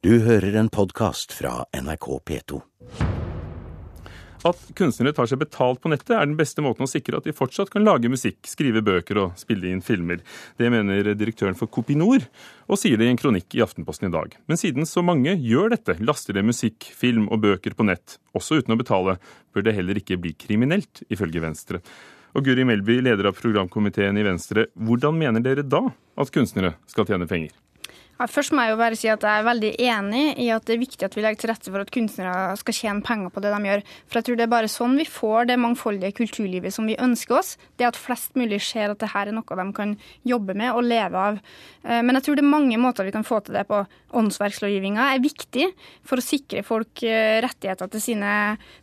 Du hører en podkast fra NRK P2. At kunstnere tar seg betalt på nettet er den beste måten å sikre at de fortsatt kan lage musikk, skrive bøker og spille inn filmer. Det mener direktøren for Kopinor, og sier det i en kronikk i Aftenposten i dag. Men siden så mange gjør dette, laster det musikk, film og bøker på nett, også uten å betale, bør det heller ikke bli kriminelt, ifølge Venstre. Og Guri Melby, leder av programkomiteen i Venstre, hvordan mener dere da at kunstnere skal tjene penger? Først må jeg jo bare si at jeg er veldig enig i at det er viktig at vi legger til rette for at kunstnere skal tjene penger på det de gjør. For jeg tror det er bare sånn vi får det mangfoldige kulturlivet som vi ønsker oss. Det at flest mulig ser at det her er noe de kan jobbe med og leve av. Eh, men jeg tror det er mange måter vi kan få til det på. Åndsverkslovgivninga er viktig for å sikre folk eh, rettigheter til, sine,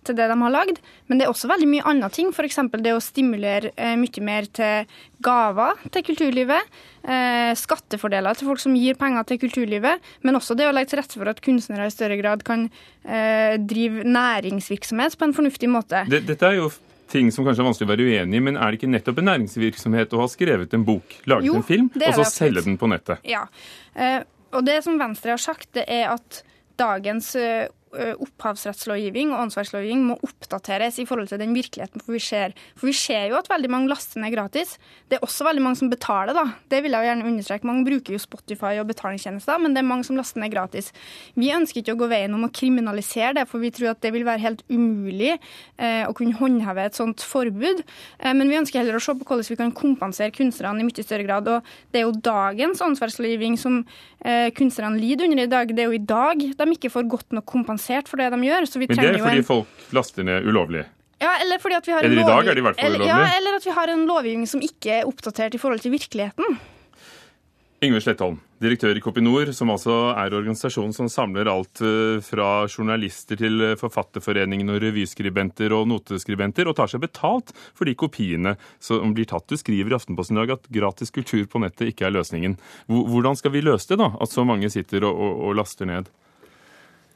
til det de har lagd. Men det er også veldig mye andre ting. F.eks. det å stimulere eh, mye mer til gaver til kulturlivet. Eh, skattefordeler til folk som gir penger til kulturlivet. Men også det å legge til rette for at kunstnere i større grad kan eh, drive næringsvirksomhet på en fornuftig måte. Dette er jo ting som kanskje er vanskelig å være uenig i, men er det ikke nettopp en næringsvirksomhet å ha skrevet en bok, laget jo, en film, og så selge den på nettet? Ja. Eh, og det som Venstre har sagt, det er at dagens opphavsrettslovgivning og åndsverkslovgivning må oppdateres i forhold til den virkeligheten for vi ser. For vi ser jo at veldig mange laster ned gratis. Det er også veldig mange som betaler, da. Det vil jeg jo gjerne understreke. Mange bruker jo Spotify og betalingstjenester, men det er mange som laster ned gratis. Vi ønsker ikke å gå veien om å kriminalisere det, for vi tror at det vil være helt umulig eh, å kunne håndheve et sånt forbud. Eh, men vi ønsker heller å se på hvordan vi kan kompensere kunstnerne i mye større grad. Og det er jo dagens åndsverkslovgivning som eh, kunstnerne lider under i dag. Det er jo i dag de ikke får godt nok kompensert kompensert for det de gjør. Men det er fordi en... folk laster ned ulovlig? Ja, eller vi eller i dag er det i hvert fall ulovlig? Ja, eller at vi har en lovgivning som ikke er oppdatert i forhold til virkeligheten. Yngve Slettholm, direktør i Kopinor, som altså er organisasjonen som samler alt eh, fra journalister til eh, Forfatterforeningen og revyskribenter og noteskribenter, og tar seg betalt for de kopiene som blir tatt. Du skriver i Aftenposten i dag at gratis kultur på nettet ikke er løsningen. Hvordan skal vi løse det, da? At så mange sitter og, og, og laster ned?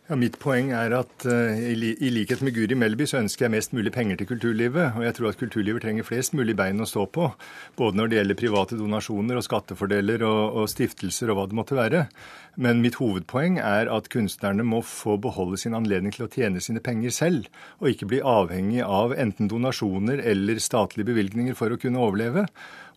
Ja, Mitt poeng er at uh, i likhet med Guri Melby så ønsker jeg mest mulig penger til kulturlivet. Og jeg tror at kulturlivet trenger flest mulig bein å stå på. Både når det gjelder private donasjoner og skattefordeler og, og stiftelser og hva det måtte være. Men mitt hovedpoeng er at kunstnerne må få beholde sin anledning til å tjene sine penger selv. Og ikke bli avhengig av enten donasjoner eller statlige bevilgninger for å kunne overleve.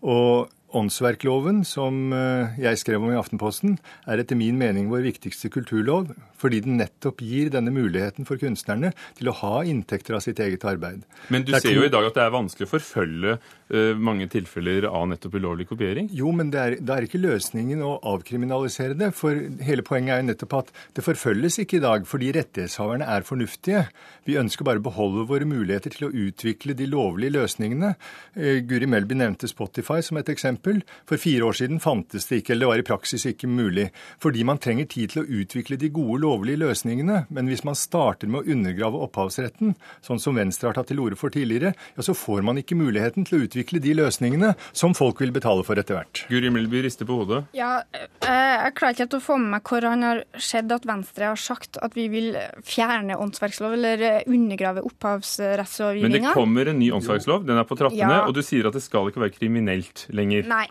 Og Åndsverkloven, som eh, jeg skrev om i Aftenposten, er etter min mening vår viktigste kulturlov, fordi den nettopp gir denne muligheten for kunstnerne til å ha inntekter av sitt eget arbeid. Men du ser jo i dag at det er vanskelig å forfølge uh, mange tilfeller av nettopp ulovlig kopiering? Jo, men det er, det er, ikke løsningen å avkriminalisere det. For hele poenget er jo nettopp at det forfølges ikke i dag fordi rettighetshaverne er fornuftige. Vi ønsker bare å beholde våre muligheter til å utvikle de lovlige løsningene. Uh, Guri Melby nevnte Spotify som et eksempel. For fire år siden fantes det ikke, eller det var i praksis ikke mulig. Fordi man trenger tid til å utvikle de gode lovene lovlige løsningene. Men hvis man starter med å undergrave opphavsretten, sånn som Venstre har tatt til orde for tidligere, ja, så får man ikke muligheten til å utvikle de løsningene som folk vil betale for etter hvert. Guri Melby rister på hodet. Ja, eh, jeg klarer ikke helt å få med meg hvor han har sett at Venstre har sagt at vi vil fjerne åndsverkslov eller eh, undergrave opphavsrettslovgivninga. Men det kommer en ny åndsverkslov, den er på trappene, ja. og du sier at det skal ikke være kriminelt lenger. Nei.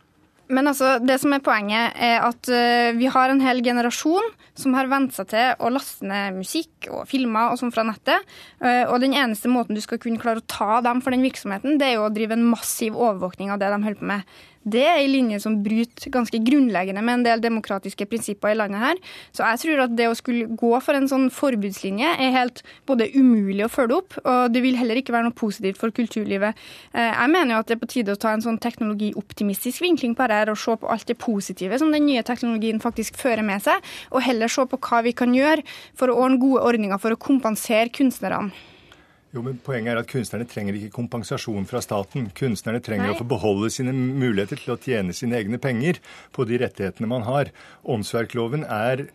Men altså, det som er poenget, er at uh, vi har en hel generasjon som har vent seg til å laste ned musikk og filmer og sånn fra nettet. Uh, og den eneste måten du skal kunne klare å ta dem for den virksomheten, det er jo å drive en massiv overvåkning av det de holder på med det er en linje som bryter ganske grunnleggende med en del demokratiske prinsipper i landet her. Så jeg tror at det å skulle gå for en sånn forbudslinje er helt både umulig å følge opp, og det vil heller ikke være noe positivt for kulturlivet. Eh, jeg mener jo at det er på tide å ta en sånn teknologioptimistisk vinkling på dette og se på alt det positive som den nye teknologien faktisk fører med seg, og heller se på hva vi kan gjøre for å ordne gode ordninger for å kompensere kunstnerne. Jo, men Poenget er at kunstnerne trenger ikke kompensasjon fra staten. Kunstnerne trenger Nei. å få beholde sine muligheter til å tjene sine egne penger på de rettighetene man har. Åndsverkloven er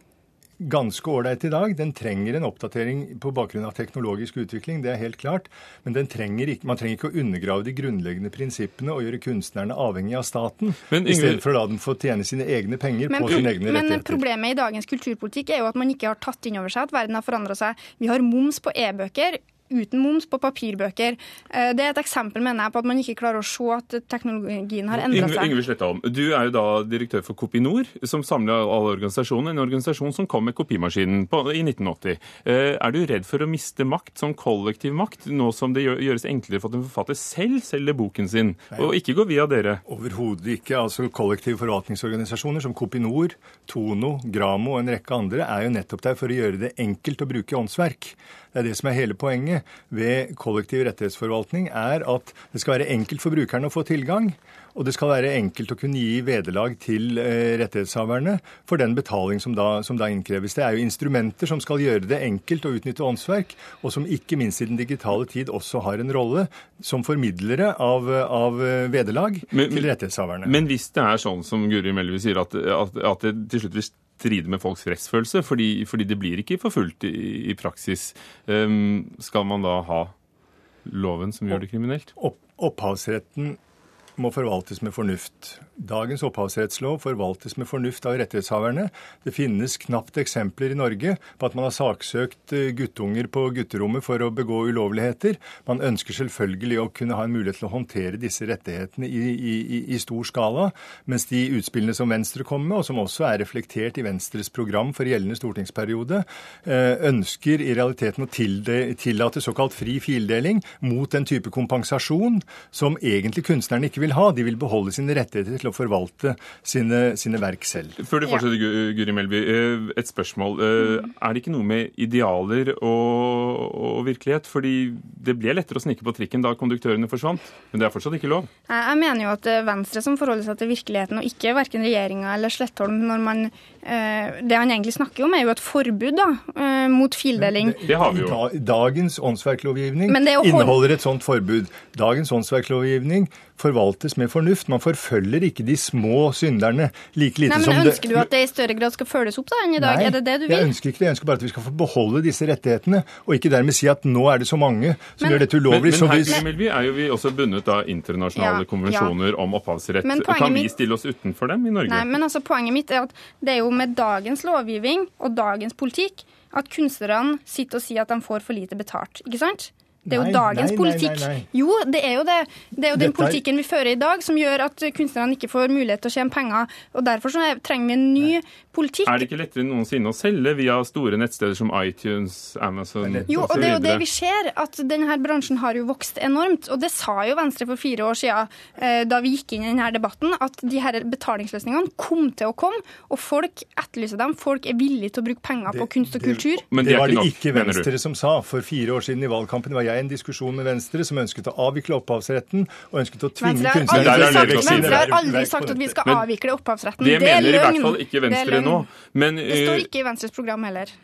ganske ålreit i dag. Den trenger en oppdatering på bakgrunn av teknologisk utvikling, det er helt klart. Men trenger ikke, man trenger ikke å undergrave de grunnleggende prinsippene og gjøre kunstnerne avhengig av staten, men, i stedet for å la dem få tjene sine egne penger men, på sine egne men, rettigheter. Men problemet i dagens kulturpolitikk er jo at man ikke har tatt inn over seg at verden har forandra seg. Vi har moms på e-bøker uten moms på papirbøker. Eh, det er et eksempel mener jeg, på at man ikke klarer å se at teknologien har endra seg. Yngve Slettholm, du er jo da direktør for Kopinor, som samler alle organisasjonene. En organisasjon som kom med kopimaskinen på, i 1980. Eh, er du redd for å miste makt, som kollektiv makt, nå som det gjøres enklere for at en forfatter selv selger boken sin, og ikke går via dere? Overhodet ikke. altså Kollektive forvaltningsorganisasjoner som Kopinor, Tono, Gramo og en rekke andre er jo nettopp der for å gjøre det enkelt å bruke åndsverk. Det er det som er hele poenget ved kollektiv rettighetsforvaltning, er at det skal være enkelt for brukerne å få tilgang. Og det skal være enkelt å kunne gi vederlag til eh, rettighetshaverne for den betaling som da, som da, innkreves. Det er jo instrumenter som skal gjøre det enkelt å utnytte åndsverk, og som ikke minst i den digitale tid også har en rolle som formidlere av, av vederlag til rettighetshaverne. Men hvis det er sånn som Guri Melvi sier, at, at, at det til slutt vil stride med folks rettsfølelse, fordi, fordi, det blir ikke forfulgt i, i praksis. Um, skal man da ha loven som gjør det kriminelt? Opp, opphavsretten må forvaltes med fornuft. Dagens opphavsrettslov forvaltes med fornuft av rettighetshaverne. Det finnes knapt eksempler i Norge på at man har saksøkt eh, guttunger på gutterommet for å begå ulovligheter. Man ønsker selvfølgelig å kunne ha en mulighet til å håndtere disse rettighetene i, i, i stor skala. Mens de utspillene som Venstre kommer med, og som også er reflektert i Venstres program for gjeldende stortingsperiode, eh, ønsker i realiteten å tillate såkalt fri fildeling mot den type kompensasjon som egentlig kunstnerne ikke vil vil ha. De vil beholde sine rettigheter til å forvalte sine, sine verk selv. Før du fortsetter, ja. Guri Melby, eh, et spørsmål. Eh, er det ikke noe med idealer og, og, virkelighet? Fordi det ble lettere å snike på trikken da konduktørene forsvant, men det er fortsatt ikke lov? Jeg mener jo at det er Venstre som forholder seg til virkeligheten, og ikke verken regjeringa eller Slettholm når man eh, Det han egentlig snakker om, er jo et forbud da, mot fildeling. Det, det har vi jo. Dagens åndsverklovgivning inneholder et sånt forbud. Dagens åndsverklovgivning forvaltes med fornuft. Man forfølger ikke de små synderne like lite Nei, men som det Ønsker du at det i større grad skal følges opp da enn i dag? Nei, er det det du vil? jeg ønsker ikke det. Jeg ønsker bare at vi skal få beholde disse rettighetene, og ikke dermed si at nå er det så mange som men, gjør dette ulovlig. Men, men her vi... er jo vi også bundet av internasjonale ja, konvensjoner ja. om opphavsrett. Kan vi stille oss utenfor dem i Norge? Nei, men altså Poenget mitt er at det er jo med dagens lovgivning og dagens politikk at kunstnerne sitter og sier at de får for lite betalt. Ikke sant? Det er jo nei, dagens nei, politikk. Nei, jo, det er jo det. Det er jo den politikken vi fører i dag som gjør at kunstnerne ikke får mulighet til å tjene penger. og Derfor så trenger vi en ny politikk. Er det ikke lettere noensinne å selge via store nettsteder som iTunes, Amazon Jo, og det er jo det vi ser, at denne bransjen har jo vokst enormt. Og det sa jo Venstre for fire år siden, eh, da vi gikk inn i denne debatten, at de her betalingsløsningene kom til å komme, og folk etterlyser dem. Folk er villige til å bruke penger på kunst og kultur. Det, det, det var det ikke Venstre som sa. For fire år siden i valgkampen var jeg en diskusjon med Venstre som ønsket å avvikle opphavsretten og ønsket å tvinge kunstnerne Venstre har aldri sagt at vi skal avvikle opphavsretten. Det, det mener i hvert fall ikke Venstre nå. Men, det står eh, ikke i Venstres program heller.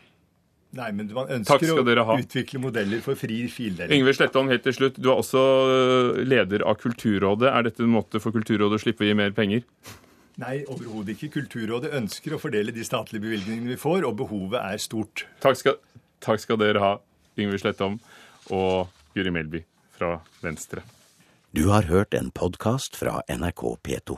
Nei, men man ønsker å utvikle modeller for fri fildeling. Yngve Slettholm, helt til slutt. Du er også eh, leder av Kulturrådet. Er dette en måte for Kulturrådet å slippe å gi mer penger? Nei, overhodet ikke. Kulturrådet ønsker å fordele de statlige bevilgningene vi får, og behovet er stort. Takk skal, takk skal dere ha, Yngve Slettholm og Guri Melby fra Venstre. Du har hørt en podkast fra NRK P2.